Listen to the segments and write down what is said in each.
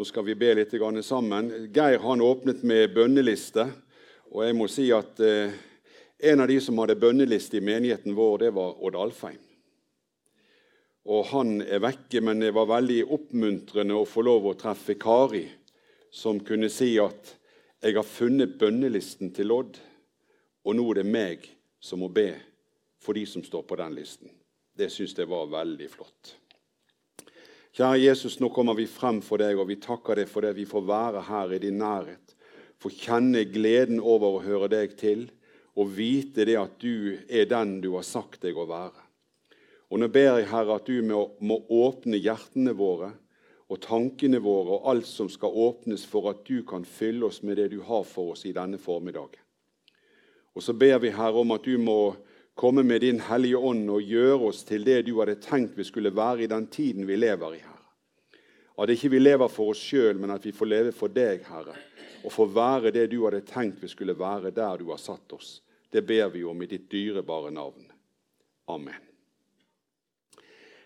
Nå skal vi be litt sammen. Geir han åpnet med bønneliste. Og jeg må si at eh, en av de som hadde bønneliste i menigheten vår, det var Odd Alfheim. Og Han er vekke, men det var veldig oppmuntrende å få lov å treffe Kari, som kunne si at 'jeg har funnet bønnelisten til Odd, og nå er det meg som må be for de som står på den listen'. Det syns jeg var veldig flott. Kjære Jesus, nå kommer vi frem for deg, og vi takker deg for det vi får være her i din nærhet. Få kjenne gleden over å høre deg til, og vite det at du er den du har sagt deg å være. Og Nå ber jeg, Herre, at du må, åpne hjertene våre og tankene våre og alt som skal åpnes for at du kan fylle oss med det du har for oss i denne formiddagen. Og så ber vi, Herre, om at du må komme med Din Hellige Ånd og gjøre oss til det du hadde tenkt vi skulle være i den tiden vi lever i, Herre. At ikke vi lever for oss sjøl, men at vi får leve for deg, Herre. Og få være det du hadde tenkt vi skulle være der du har satt oss. Det ber vi om i ditt dyrebare navn. Amen.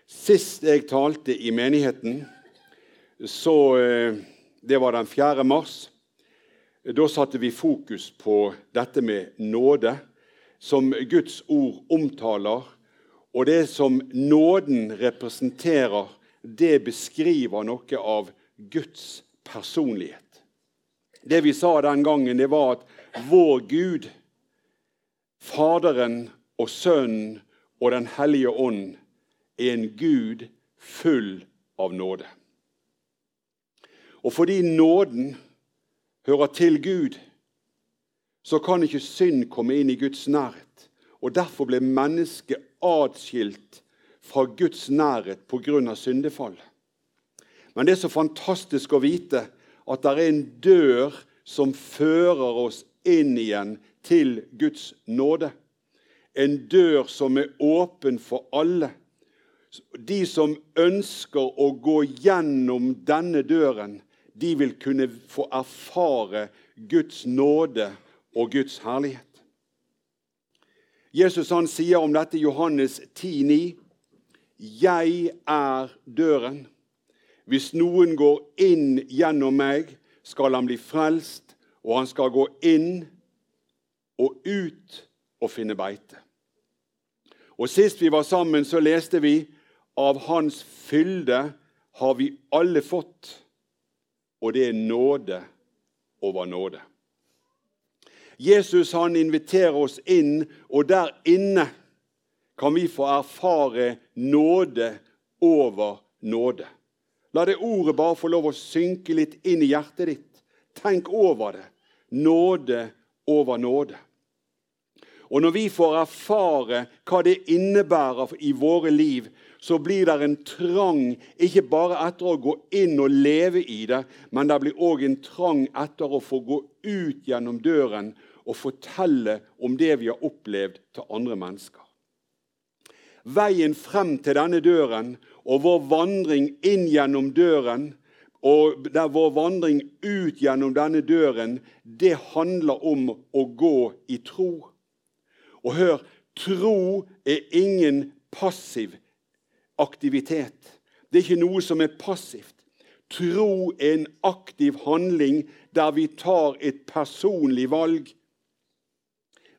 Sist jeg talte i menigheten, så eh, Det var den 4. mars. Da satte vi fokus på dette med nåde som Guds ord omtaler, og det som nåden representerer, det beskriver noe av Guds personlighet. Det vi sa den gangen, det var at vår Gud, Faderen og Sønnen og Den hellige ånd, er en Gud full av nåde. Og fordi nåden hører til Gud, så kan ikke synd komme inn i Guds nærhet. Og Derfor ble mennesket atskilt fra Guds nærhet pga. syndefall. Men det er så fantastisk å vite at det er en dør som fører oss inn igjen til Guds nåde. En dør som er åpen for alle. De som ønsker å gå gjennom denne døren, de vil kunne få erfare Guds nåde og Guds herlighet. Jesus han sier om dette i Johannes 10,9.: Jeg er døren. Hvis noen går inn gjennom meg, skal han bli frelst, og han skal gå inn og ut og finne beite. Og Sist vi var sammen, så leste vi av Hans fylde har vi alle fått, og det er nåde over nåde. Jesus han inviterer oss inn, og der inne kan vi få erfare nåde over nåde. La det ordet bare få lov å synke litt inn i hjertet ditt. Tenk over det. Nåde over nåde. Og Når vi får erfare hva det innebærer i våre liv, så blir det en trang ikke bare etter å gå inn og leve i det, men det blir òg en trang etter å få gå ut gjennom døren og fortelle om det vi har opplevd, til andre mennesker. Veien frem til denne døren og vår vandring inn gjennom døren og der vår vandring ut gjennom denne døren, det handler om å gå i tro. Og hør, tro er ingen passiv aktivitet. Det er ikke noe som er passivt. Tro er en aktiv handling der vi tar et personlig valg.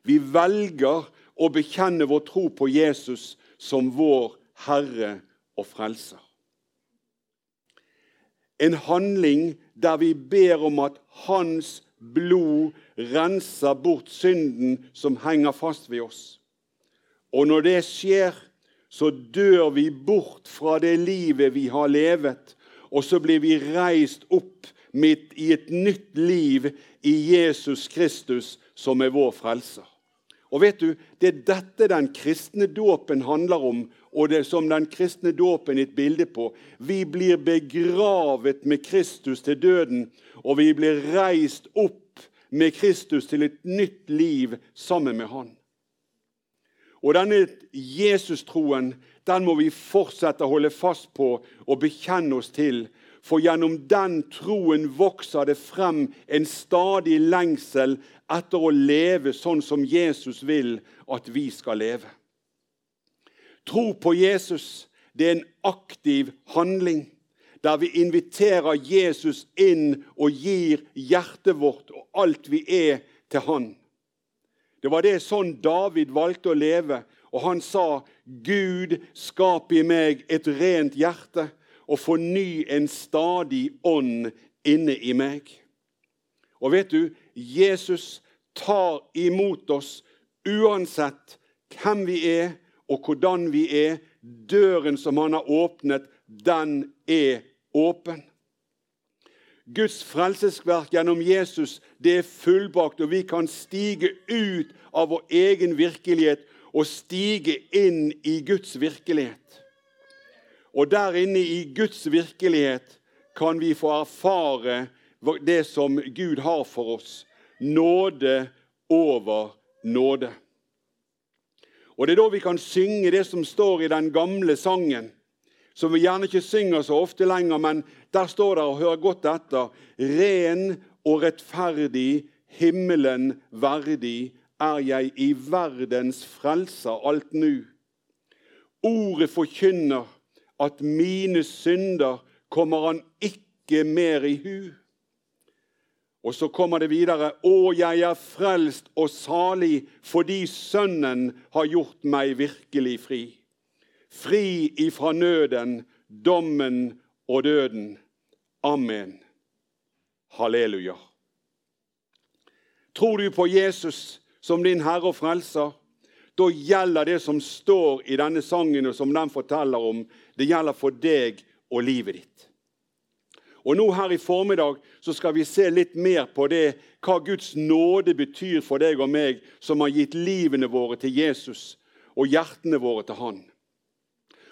Vi velger å bekjenne vår tro på Jesus som vår Herre og Frelser. En handling der vi ber om at Hans blod renser bort synden som henger fast ved oss. Og når det skjer, så dør vi bort fra det livet vi har levet, og så blir vi reist opp midt i et nytt liv i Jesus Kristus, som er vår frelser. Og vet du, Det er dette den kristne dåpen handler om, og det som den kristne dåpen er et bilde på. Vi blir begravet med Kristus til døden, og vi blir reist opp med Kristus til et nytt liv sammen med Han. Og denne Jesus-troen den må vi fortsette å holde fast på og bekjenne oss til. For gjennom den troen vokser det frem en stadig lengsel etter å leve sånn som Jesus vil at vi skal leve. Tro på Jesus det er en aktiv handling. der vi inviterer Jesus inn og gir hjertet vårt og alt vi er, til Han. Det var det sånn David valgte å leve, og han sa, 'Gud, skap i meg et rent hjerte' og forny en stadig ånd inne i meg. Og vet du, Jesus tar imot oss uansett hvem vi er og hvordan vi er. Døren som han har åpnet, den er åpen. Guds frelsesverk gjennom Jesus det er fullbakt, og vi kan stige ut av vår egen virkelighet og stige inn i Guds virkelighet. Og der inne i Guds virkelighet kan vi få erfare det som Gud har for oss. Nåde over nåde. Og Det er da vi kan synge det som står i den gamle sangen, som vi gjerne ikke synger så ofte lenger, men der står det, og hør godt etter, Ren og rettferdig, himmelen verdig, er jeg i verdens frelser alt nu. Ordet forkynner at mine synder kommer han ikke mer i hu. Og så kommer det videre. Å, jeg er frelst og salig fordi Sønnen har gjort meg virkelig fri. Fri ifra nøden, dommen og døden. Amen. Halleluja. Tror du på Jesus som din Herre og Frelser? Da gjelder det som står i denne sangen, og som den forteller om, det gjelder for deg og livet ditt. Og nå her i formiddag så skal vi se litt mer på det, hva Guds nåde betyr for deg og meg, som har gitt livene våre til Jesus og hjertene våre til Han.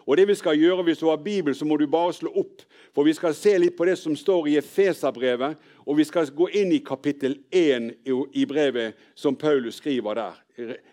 Og det vi skal gjøre Hvis du har Bibel, så må du bare slå opp. For vi skal se litt på det som står i Efeserbrevet, og vi skal gå inn i kapittel 1 i brevet som Paulus skriver der.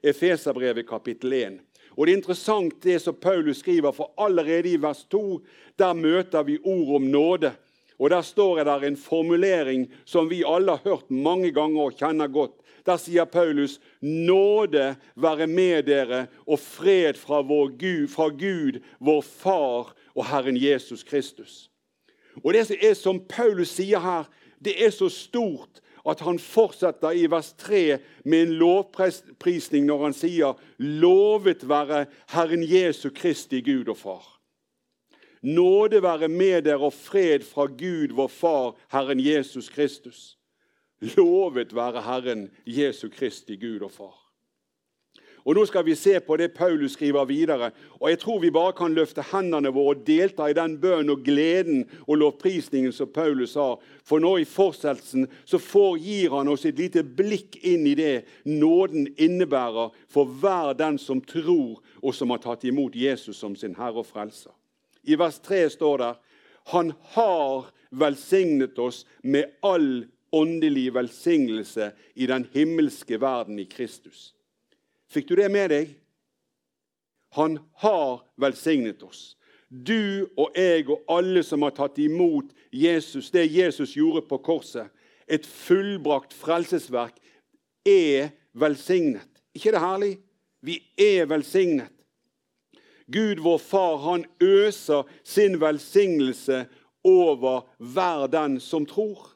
Efeserbrevet kapittel 1. Og Det er interessant det som Paulus skriver, for allerede i vers 2 der møter vi ord om nåde. Og Der står det der en formulering som vi alle har hørt mange ganger og kjenner godt. Der sier Paulus, 'Nåde være med dere og fred fra, Gud, fra Gud, vår Far og Herren Jesus Kristus'. Og Det som, er som Paulus sier her, det er så stort at han fortsetter i vers 3 med en lovprisning når han sier 'Lovet være Herren Jesu Kristi Gud og Far'. Nåde være med dere og fred fra Gud, vår Far, Herren Jesus Kristus. Lovet være Herren Jesu Kristi Gud og Far. Og Nå skal vi se på det Paulus skriver videre. og Jeg tror vi bare kan løfte hendene våre og delta i den bønnen og gleden og lovprisningen som Paulus har. For nå i fortsettelsen så får, gir han oss et lite blikk inn i det nåden innebærer for hver den som tror og som har tatt imot Jesus som sin Herre og Frelser. I vers 3 står det han har velsignet oss med all åndelig velsignelse i den himmelske verden i Kristus. Fikk du det med deg? Han har velsignet oss. Du og jeg og alle som har tatt imot Jesus, det Jesus gjorde på korset, et fullbrakt frelsesverk, er velsignet. ikke det herlig? Vi er velsignet. Gud, vår Far, han øser sin velsignelse over hver den som tror.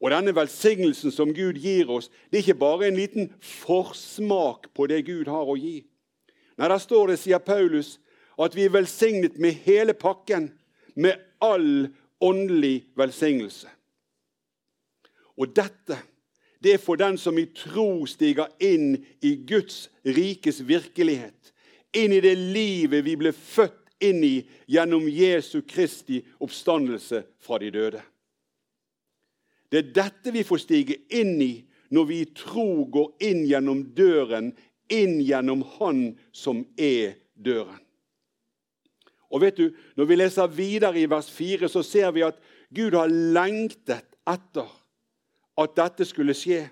Og denne velsignelsen som Gud gir oss, det er ikke bare en liten forsmak på det Gud har å gi. Nei, Der står det, sier Paulus, at vi er velsignet med hele pakken, med all åndelig velsignelse. Og dette det er for den som i tro stiger inn i Guds rikes virkelighet. Inn i det livet vi ble født inn i gjennom Jesu Kristi oppstandelse fra de døde. Det er dette vi får stige inn i når vi i tro går inn gjennom døren, inn gjennom Han som er døren. Og vet du, Når vi leser videre i vers 4, så ser vi at Gud har lengtet etter at dette skulle skje.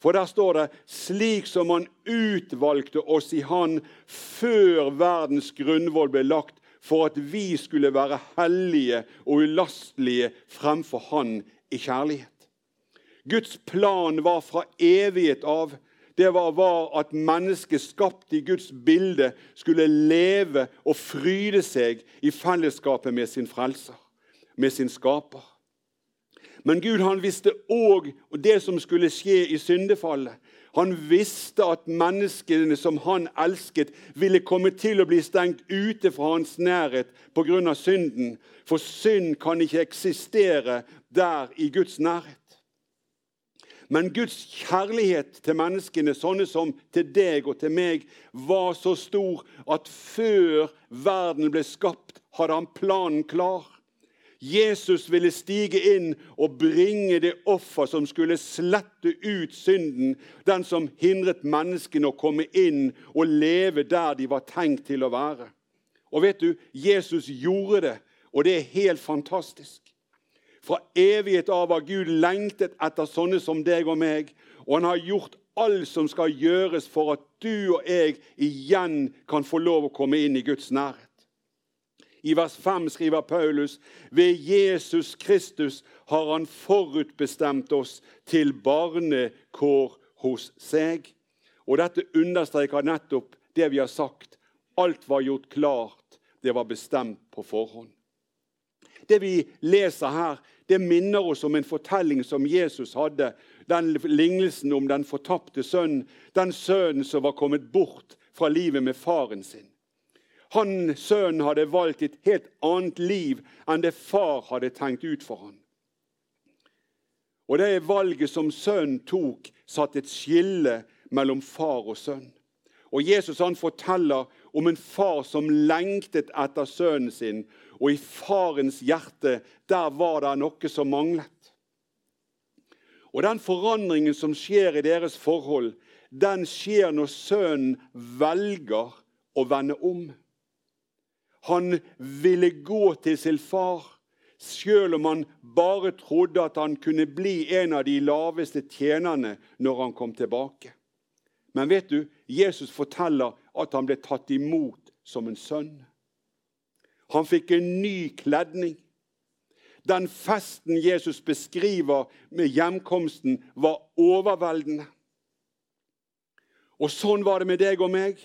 For der står det 'slik som Han utvalgte oss i Han før verdens grunnvoll ble lagt', for at vi skulle være hellige og ulastelige fremfor Han i kjærlighet. Guds plan var fra evighet av det var, var at mennesket skapt i Guds bilde skulle leve og fryde seg i fellesskapet med sin frelser. med sin skaper. Men Gud han visste òg det som skulle skje i syndefallet. Han visste at menneskene som han elsket, ville komme til å bli stengt ute fra hans nærhet pga. synden. For synd kan ikke eksistere der i Guds nærhet. Men Guds kjærlighet til menneskene, sånne som til deg og til meg, var så stor at før verden ble skapt, hadde han planen klar. Jesus ville stige inn og bringe det offer som skulle slette ut synden, den som hindret menneskene å komme inn og leve der de var tenkt til å være. Og vet du, Jesus gjorde det, og det er helt fantastisk. Fra evighet av har Gud lengtet etter sånne som deg og meg, og han har gjort alt som skal gjøres for at du og jeg igjen kan få lov å komme inn i Guds nærhet. I vers 5 skriver Paulus ved Jesus Kristus har han forutbestemt oss til barnekår hos seg. Og Dette understreker nettopp det vi har sagt. Alt var gjort klart. Det var bestemt på forhånd. Det vi leser her, det minner oss om en fortelling som Jesus hadde. Den lignelsen om den fortapte sønnen. Den sønnen som var kommet bort fra livet med faren sin. Han sønnen hadde valgt et helt annet liv enn det far hadde tenkt ut for han. Og Det valget som sønnen tok, satte et skille mellom far og sønn. Og Jesus han forteller om en far som lengtet etter sønnen sin. Og i farens hjerte der var det noe som manglet. Og Den forandringen som skjer i deres forhold, den skjer når sønnen velger å vende om. Han ville gå til sin far, selv om han bare trodde at han kunne bli en av de laveste tjenerne når han kom tilbake. Men vet du, Jesus forteller at han ble tatt imot som en sønn. Han fikk en ny kledning. Den festen Jesus beskriver med hjemkomsten, var overveldende. Og sånn var det med deg og meg.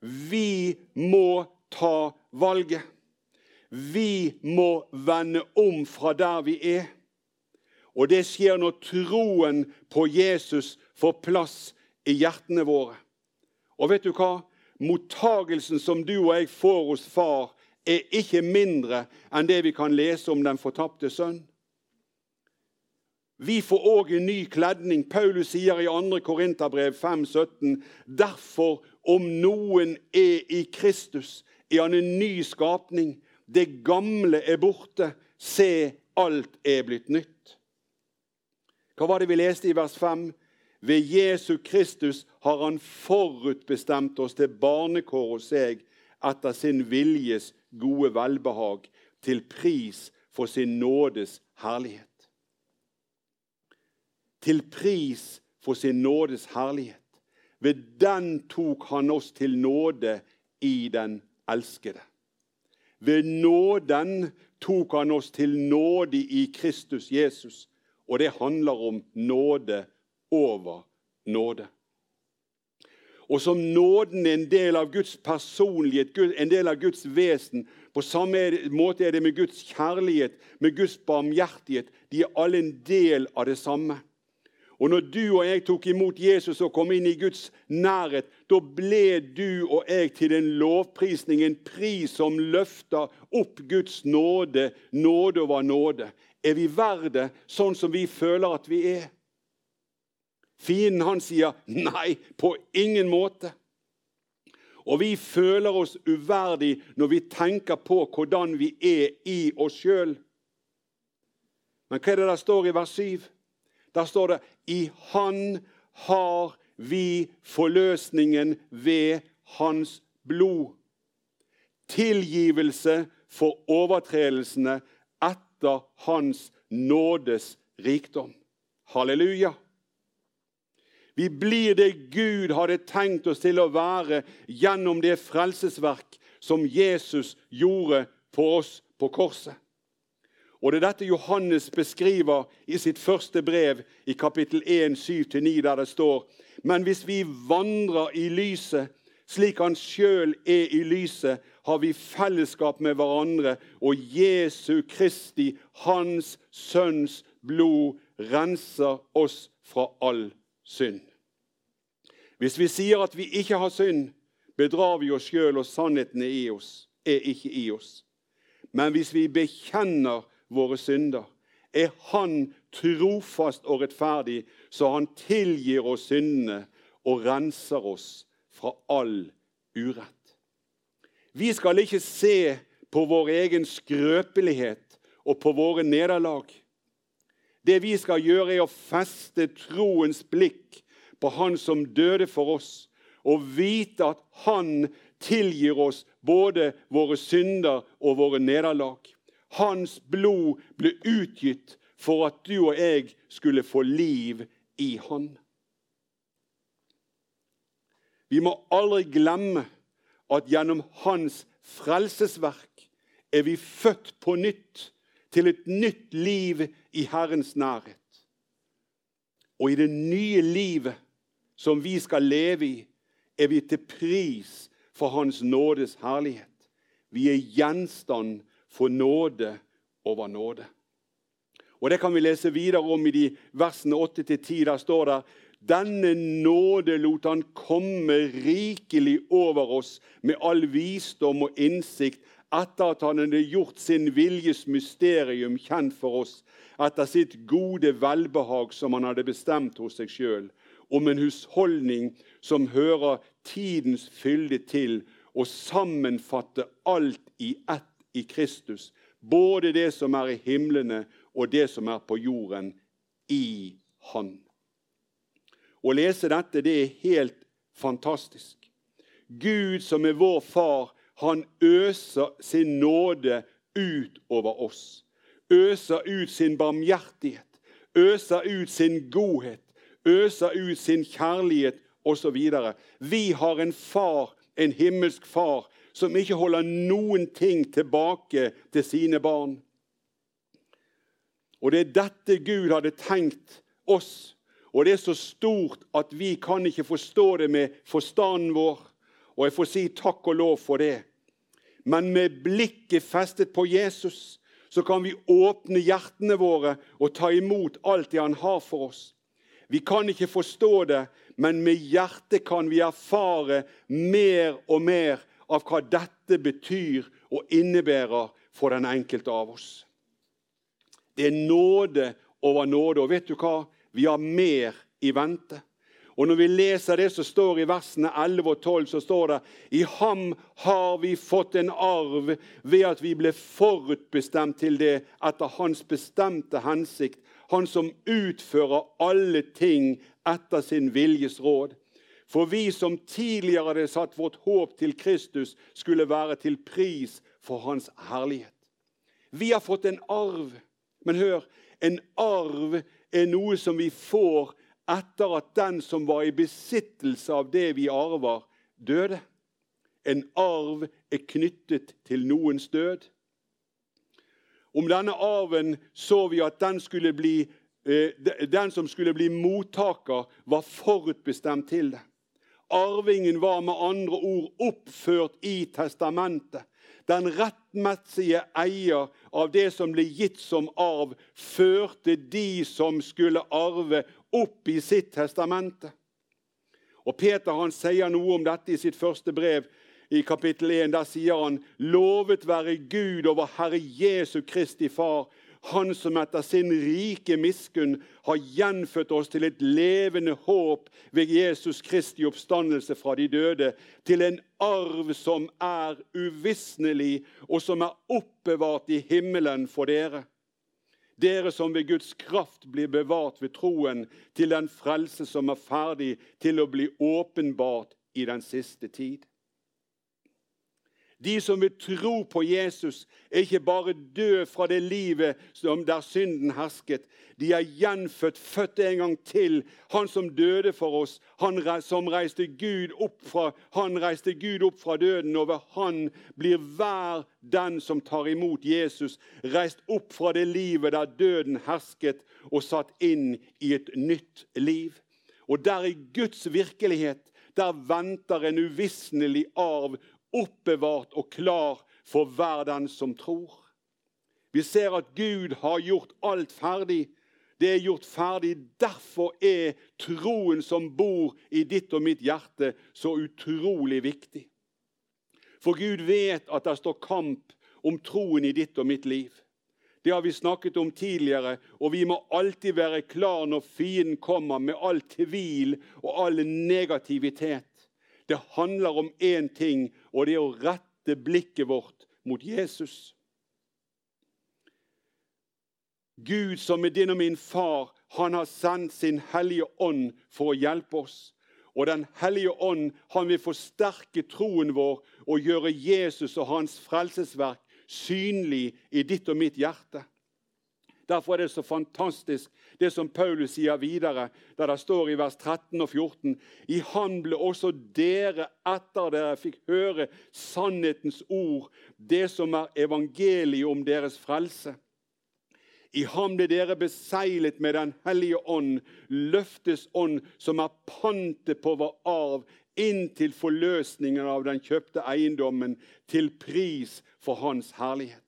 Vi må ta valget. Vi må vende om fra der vi er. Og det skjer når troen på Jesus får plass i hjertene våre. Og vet du hva? Mottagelsen som du og jeg får hos far, er ikke mindre enn det vi kan lese om den fortapte sønn. Vi får òg en ny kledning. Paulus sier i 2. Korinterbrev 5,17.: Derfor, om noen er i Kristus, er han en ny skapning. Det gamle er borte. Se, alt er blitt nytt. Hva var det vi leste i vers 5? Ved Jesu Kristus har han forutbestemt oss til barnekår hos seg etter sin viljes gode velbehag, til pris for sin nådes herlighet. Til pris for sin nådes herlighet. Ved den tok han oss til nåde i den elskede. Ved nåden tok han oss til nåde i Kristus Jesus. Og det handler om nåde over nåde. Og som nåden er en del av Guds personlighet, en del av Guds vesen, på samme måte er det med Guds kjærlighet, med Guds barmhjertighet. De er alle en del av det samme. Og når du og jeg tok imot Jesus og kom inn i Guds nærhet, da ble du og jeg til en lovprisning, en pris som løfter opp Guds nåde, nåde over nåde. Er vi verdt det sånn som vi føler at vi er? Fienden han sier nei, på ingen måte. Og vi føler oss uverdig når vi tenker på hvordan vi er i oss sjøl. Men hva er det der står i vers 7? Der står det i Han har vi forløsningen ved Hans blod. Tilgivelse for overtredelsene etter Hans nådes rikdom. Halleluja. Vi blir det Gud hadde tenkt oss til å være gjennom det frelsesverk som Jesus gjorde for oss på korset. Og Det er dette Johannes beskriver i sitt første brev, i kapittel 1, 7-9, der det står Men hvis vi vandrer i lyset, slik Han sjøl er i lyset, har vi fellesskap med hverandre, og Jesu Kristi, Hans Sønns blod, renser oss fra all synd. Hvis vi sier at vi ikke har synd, bedrar vi oss sjøl, og sannheten er, oss, er ikke i oss. Men hvis vi bekjenner våre synder, er Han trofast og rettferdig, så Han tilgir oss syndene og renser oss fra all urett. Vi skal ikke se på vår egen skrøpelighet og på våre nederlag. Det vi skal gjøre, er å feste troens blikk på Han som døde for oss, og vite at Han tilgir oss både våre synder og våre nederlag. Hans blod ble utgitt for at du og jeg skulle få liv i Han. Vi må aldri glemme at gjennom hans frelsesverk er vi født på nytt til et nytt liv i Herrens nærhet. Og i det nye livet som vi skal leve i, er vi til pris for Hans nådes herlighet. Vi er gjenstand for nåde over nåde. Og Det kan vi lese videre om i de versene 8-10. Der står det denne nåde lot han komme rikelig over oss med all visdom og innsikt etter at han hadde gjort sin viljes mysterium kjent for oss, etter sitt gode velbehag som han hadde bestemt hos seg sjøl, om en husholdning som hører tidens fylde til, og sammenfatte alt i ett i Kristus, både det som er i himlene og det som er på jorden, i Han. Å lese dette det er helt fantastisk. Gud som er vår far, han øser sin nåde ut over oss. Øser ut sin barmhjertighet, øser ut sin godhet, øser ut sin kjærlighet osv. Vi har en far, en himmelsk far, som ikke holder noen ting tilbake til sine barn. Og det er dette Gud hadde tenkt oss og det er så stort at vi kan ikke forstå det med forstanden vår. Og jeg får si takk og lov for det. Men med blikket festet på Jesus så kan vi åpne hjertene våre og ta imot alt det han har for oss. Vi kan ikke forstå det, men med hjertet kan vi erfare mer og mer av hva dette betyr og innebærer for den enkelte av oss. Det er nåde over nåde. Og vet du hva? Vi har mer i vente. Og Når vi leser det som står i versene 11 og 12, så står det i ham har vi fått en arv ved at vi ble forutbestemt til det etter hans bestemte hensikt, han som utfører alle ting etter sin viljes råd. For vi som tidligere hadde satt vårt håp til Kristus, skulle være til pris for hans herlighet. Vi har fått en arv. Men hør, en arv er noe som vi får etter at den som var i besittelse av det vi arver, døde. En arv er knyttet til noens død. Om denne arven så vi at den, bli, eh, den som skulle bli mottaker, var forutbestemt til det. Arvingen var med andre ord oppført i testamentet. Den rettmessige eier av det som ble gitt som arv, førte de som skulle arve, opp i sitt testamente. Og Peter han sier noe om dette i sitt første brev. I kapittel 1 der sier han lovet være Gud over Herre Jesu Kristi Far, han som etter sin rike miskunn har gjenfødt oss til et levende håp ved Jesus Kristi oppstandelse fra de døde, til en arv som er uvisnelig, og som er oppbevart i himmelen for dere. Dere som ved Guds kraft blir bevart ved troen til den frelse som er ferdig til å bli åpenbart i den siste tid. De som vil tro på Jesus, er ikke bare døde fra det livet som der synden hersket. De er gjenfødt, født en gang til. Han som døde for oss, han som reiste Gud opp fra, han reiste Gud opp fra døden. Over han blir hver den som tar imot Jesus, reist opp fra det livet der døden hersket, og satt inn i et nytt liv. Og der i Guds virkelighet der venter en uvisnelig arv oppbevart og klar for hver den som tror. Vi ser at Gud har gjort alt ferdig. Det er gjort ferdig. Derfor er troen som bor i ditt og mitt hjerte, så utrolig viktig. For Gud vet at det står kamp om troen i ditt og mitt liv. Det har vi snakket om tidligere, og vi må alltid være klar når fienden kommer med all tvil og all negativitet. Det handler om én ting, og det er å rette blikket vårt mot Jesus. Gud som er din og min far, han har sendt sin Hellige Ånd for å hjelpe oss. Og Den hellige ånd han vil forsterke troen vår og gjøre Jesus og hans frelsesverk synlig i ditt og mitt hjerte. Derfor er det så fantastisk det som Paulus sier videre, der det står i vers 13 og 14.: I Han ble også dere, etter dere fikk høre sannhetens ord, det som er evangeliet om deres frelse. I ham ble dere beseglet med Den hellige ånd, løftes ånd, som er pantet på vår arv, inntil forløsningen av den kjøpte eiendommen, til pris for Hans herlighet.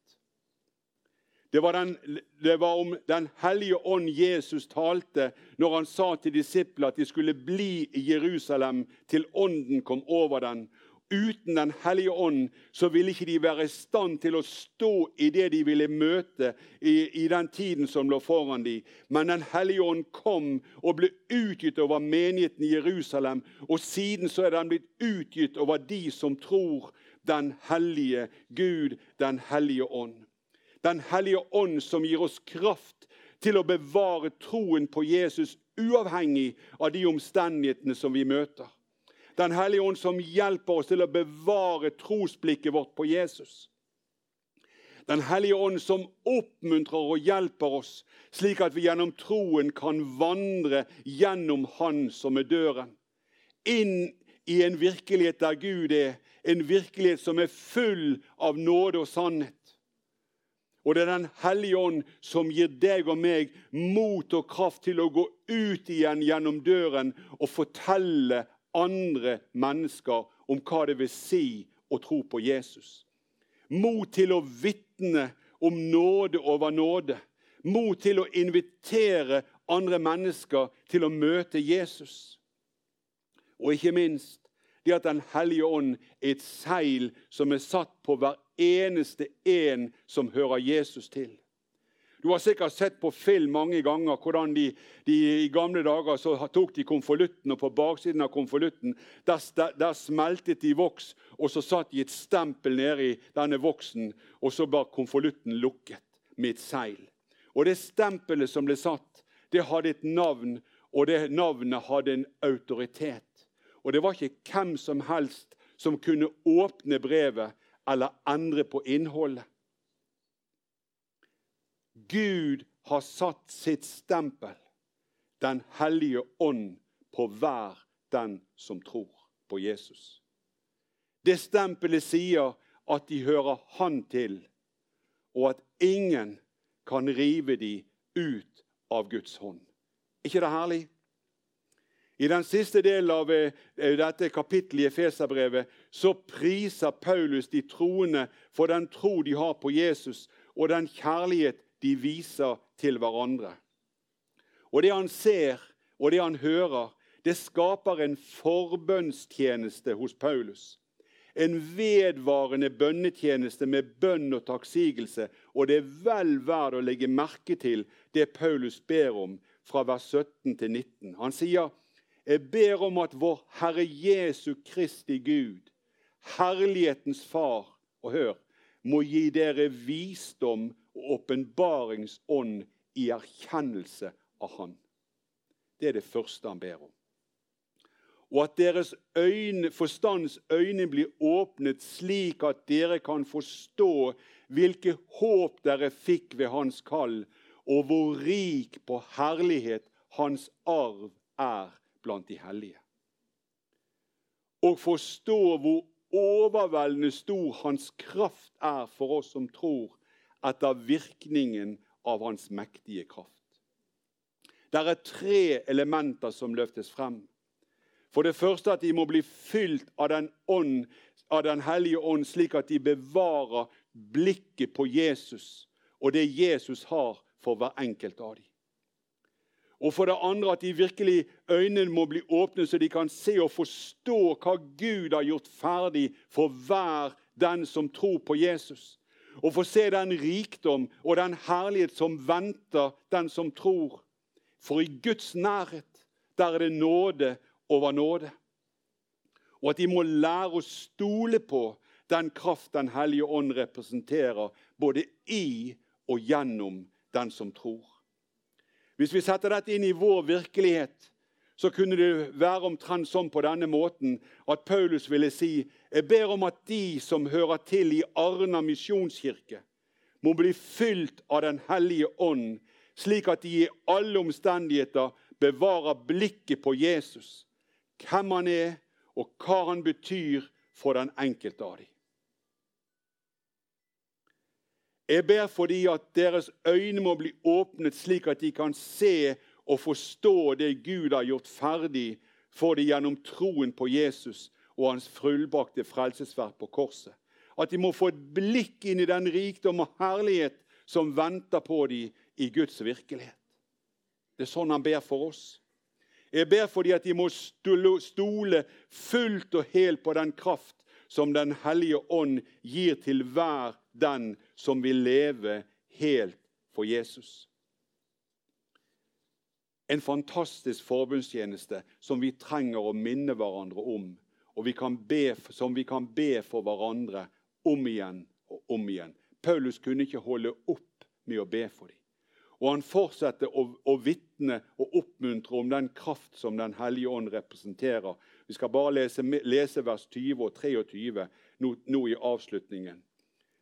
Det var, den, det var, om Den hellige ånd Jesus talte når han sa til disiplene at de skulle bli i Jerusalem til ånden kom over den, Uten Den hellige ånd så ville ikke de være i stand til å stå i det de ville møte i, i den tiden som lå foran dem. Men Den hellige ånd kom og ble utgitt over menigheten i Jerusalem. Og siden så er den blitt utgitt over de som tror Den hellige Gud, Den hellige ånd. Den hellige ånd som gir oss kraft til å bevare troen på Jesus uavhengig av de omstendighetene som vi møter. Den hellige ånd som hjelper oss til å bevare trosblikket vårt på Jesus. Den hellige ånd som oppmuntrer og hjelper oss, slik at vi gjennom troen kan vandre gjennom Han som er døren. Inn i en virkelighet der Gud er, en virkelighet som er full av nåde og sannhet. Og det er Den hellige ånd som gir deg og meg mot og kraft til å gå ut igjen gjennom døren og fortelle andre mennesker om hva det vil si å tro på Jesus. Mot til å vitne om nåde over nåde. Mot til å invitere andre mennesker til å møte Jesus. Og ikke minst det at Den hellige ånd er et seil som er satt på hver eneste en som hører Jesus til. Du har sikkert sett på film mange ganger hvordan de, de i gamle dager så tok de konvolutten, og på baksiden av konvolutten der, der, smeltet de voks, og så satt de et stempel nedi denne voksen, og så var konvolutten lukket med et seil. Og det stempelet som ble satt, det hadde et navn, og det navnet hadde en autoritet. Og det var ikke hvem som helst som kunne åpne brevet eller endre på innholdet. Gud har satt sitt stempel, Den hellige ånd, på hver den som tror på Jesus. Det stempelet sier at de hører Han til, og at ingen kan rive de ut av Guds hånd. ikke det herlig? I den siste delen av eh, dette kapittelet i Efeserbrevet så priser Paulus de troende for den tro de har på Jesus, og den kjærlighet de viser til hverandre. Og det han ser, og det han hører, det skaper en forbønnstjeneste hos Paulus. En vedvarende bønnetjeneste med bønn og takksigelse. Og det er vel verdt å legge merke til det Paulus ber om fra vers 17 til 19. Han sier, 'Jeg ber om at vår Herre Jesu Kristi Gud, herlighetens Far' Og hør, må gi dere visdom og åpenbaringsånd i erkjennelse av Han. Det er det første han ber om. Og at deres øyne, forstands øyne blir åpnet, slik at dere kan forstå hvilke håp dere fikk ved hans kall, og hvor rik på herlighet hans arv er blant de hellige. Og forstå hvor overveldende stor hans kraft er for oss som tror, etter virkningen av hans mektige kraft. Det er tre elementer som løftes frem. For det første at de må bli fylt av Den, ånd, av den hellige ånd, slik at de bevarer blikket på Jesus og det Jesus har for hver enkelt av dem. Og for det andre at de virkelig øynene må bli åpne, så de kan se og forstå hva Gud har gjort ferdig for hver den som tror på Jesus. Og få se den rikdom og den herlighet som venter den som tror. For i Guds nærhet, der er det nåde over nåde. Og at de må lære å stole på den kraft Den hellige ånd representerer, både i og gjennom den som tror. Hvis vi setter dette inn i vår virkelighet, så kunne det være omtrent sånn på denne måten at Paulus ville si jeg ber om at de som hører til i Arna misjonskirke, må bli fylt av Den hellige ånd, slik at de i alle omstendigheter bevarer blikket på Jesus, hvem han er, og hva han betyr for den enkelte av dem. Jeg ber fordi at deres øyne må bli åpnet, slik at de kan se og forstå det Gud har gjort ferdig for dem gjennom troen på Jesus og hans fullbakte frelsesverk på korset. At de må få et blikk inn i den rikdom og herlighet som venter på dem i Guds virkelighet. Det er sånn han ber for oss. Jeg ber fordi at de må stole fullt og helt på den kraft som Den hellige ånd gir til hver den som vil leve helt for Jesus. En fantastisk forbundstjeneste som vi trenger å minne hverandre om, og vi be, som vi kan be for hverandre om igjen og om igjen. Paulus kunne ikke holde opp med å be for dem. Og han fortsetter å, å vitne og oppmuntre om den kraft som Den hellige ånd representerer. Vi skal bare lese, lese vers 20 og 23 nå, nå, i avslutningen.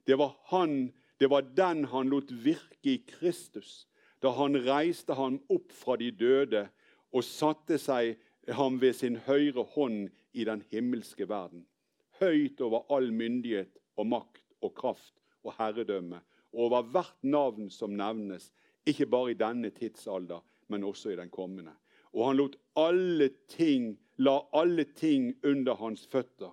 Det var, han, det var den han lot virke i Kristus da han reiste ham opp fra de døde og satte seg ham ved sin høyre hånd i den himmelske verden. Høyt over all myndighet og makt og kraft og herredømme, og over hvert navn som nevnes, ikke bare i denne tidsalder, men også i den kommende. Og han lot alle ting, la alle ting under hans føtter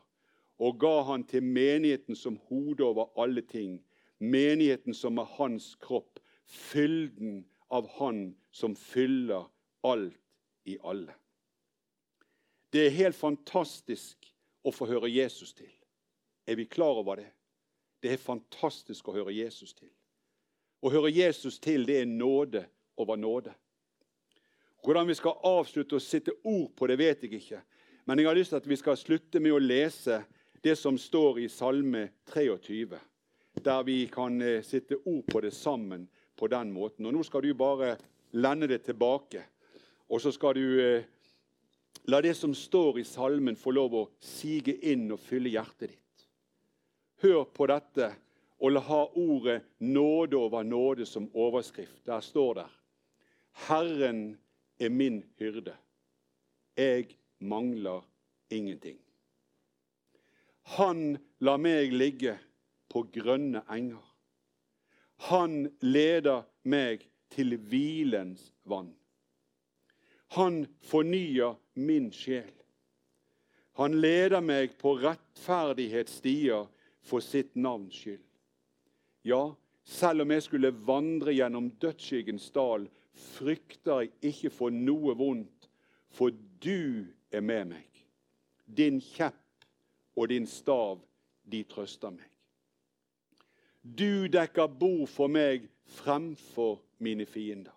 og ga han til menigheten som hode over alle ting. Menigheten som er hans kropp, fylden av Han som fyller alt i alle. Det er helt fantastisk å få høre Jesus til. Er vi klar over det? Det er fantastisk å høre Jesus til. Å høre Jesus til, det er nåde over nåde. Hvordan vi skal avslutte å sitte ord på det, vet jeg ikke. Men jeg har lyst til at vi skal slutte med å lese det som står i Salme 23, der vi kan eh, sitte ord på det sammen på den måten. Og Nå skal du bare lende det tilbake, og så skal du eh, la det som står i salmen, få lov å sige inn og fylle hjertet ditt. Hør på dette og la ha ordet 'nåde over nåde' som overskrift. Der står det 'Herren er min hyrde. Jeg mangler ingenting'. Han lar meg ligge på grønne enger. Han leder meg til hvilens vann. Han fornyer min sjel. Han leder meg på rettferdighetsstier for sitt navns skyld. Ja, selv om jeg skulle vandre gjennom dødsskyggens dal, frykter jeg ikke for noe vondt, for du er med meg. Din kjepp og din stav, de trøster meg. Du dekker bord for meg fremfor mine fiender.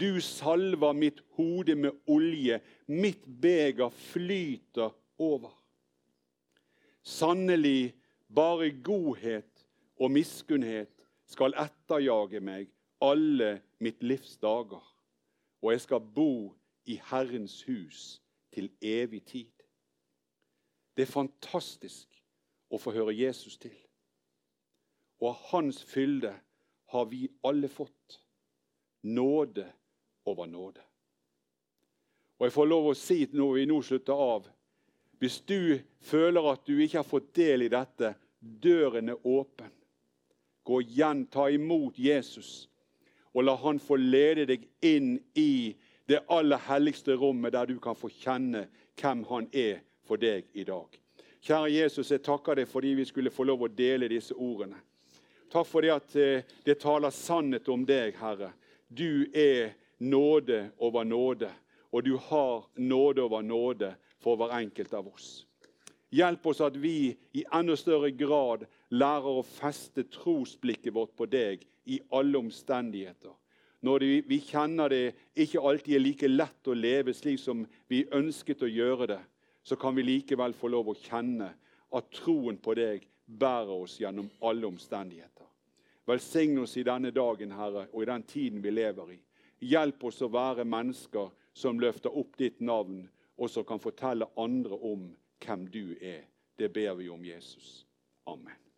Du salver mitt hode med olje, mitt beger flyter over. Sannelig, bare godhet og miskunnhet skal etterjage meg alle mitt livs dager, og jeg skal bo i Herrens hus til evig tid. Det er fantastisk å få høre Jesus til. Og av hans fylde har vi alle fått nåde over nåde. Og jeg får lov å si når vi nå slutter av Hvis du føler at du ikke har fått del i dette, døren er åpen. Gå igjen, ta imot Jesus, og la han få lede deg inn i Det aller helligste rommet der du kan få kjenne hvem han er for deg i dag. Kjære Jesus, jeg takker deg fordi vi skulle få lov å dele disse ordene. Takk for det at eh, det taler sannhet om deg, Herre. Du er nåde over nåde, og du har nåde over nåde for hver enkelt av oss. Hjelp oss at vi i enda større grad lærer å feste trosblikket vårt på deg i alle omstendigheter. Når vi kjenner det ikke alltid er like lett å leve slik som vi ønsket å gjøre det, så kan vi likevel få lov å kjenne at troen på deg bærer oss gjennom alle omstendigheter. Velsign oss i denne dagen, Herre, og i den tiden vi lever i. Hjelp oss å være mennesker som løfter opp ditt navn, og som kan fortelle andre om hvem du er. Det ber vi om Jesus. Amen.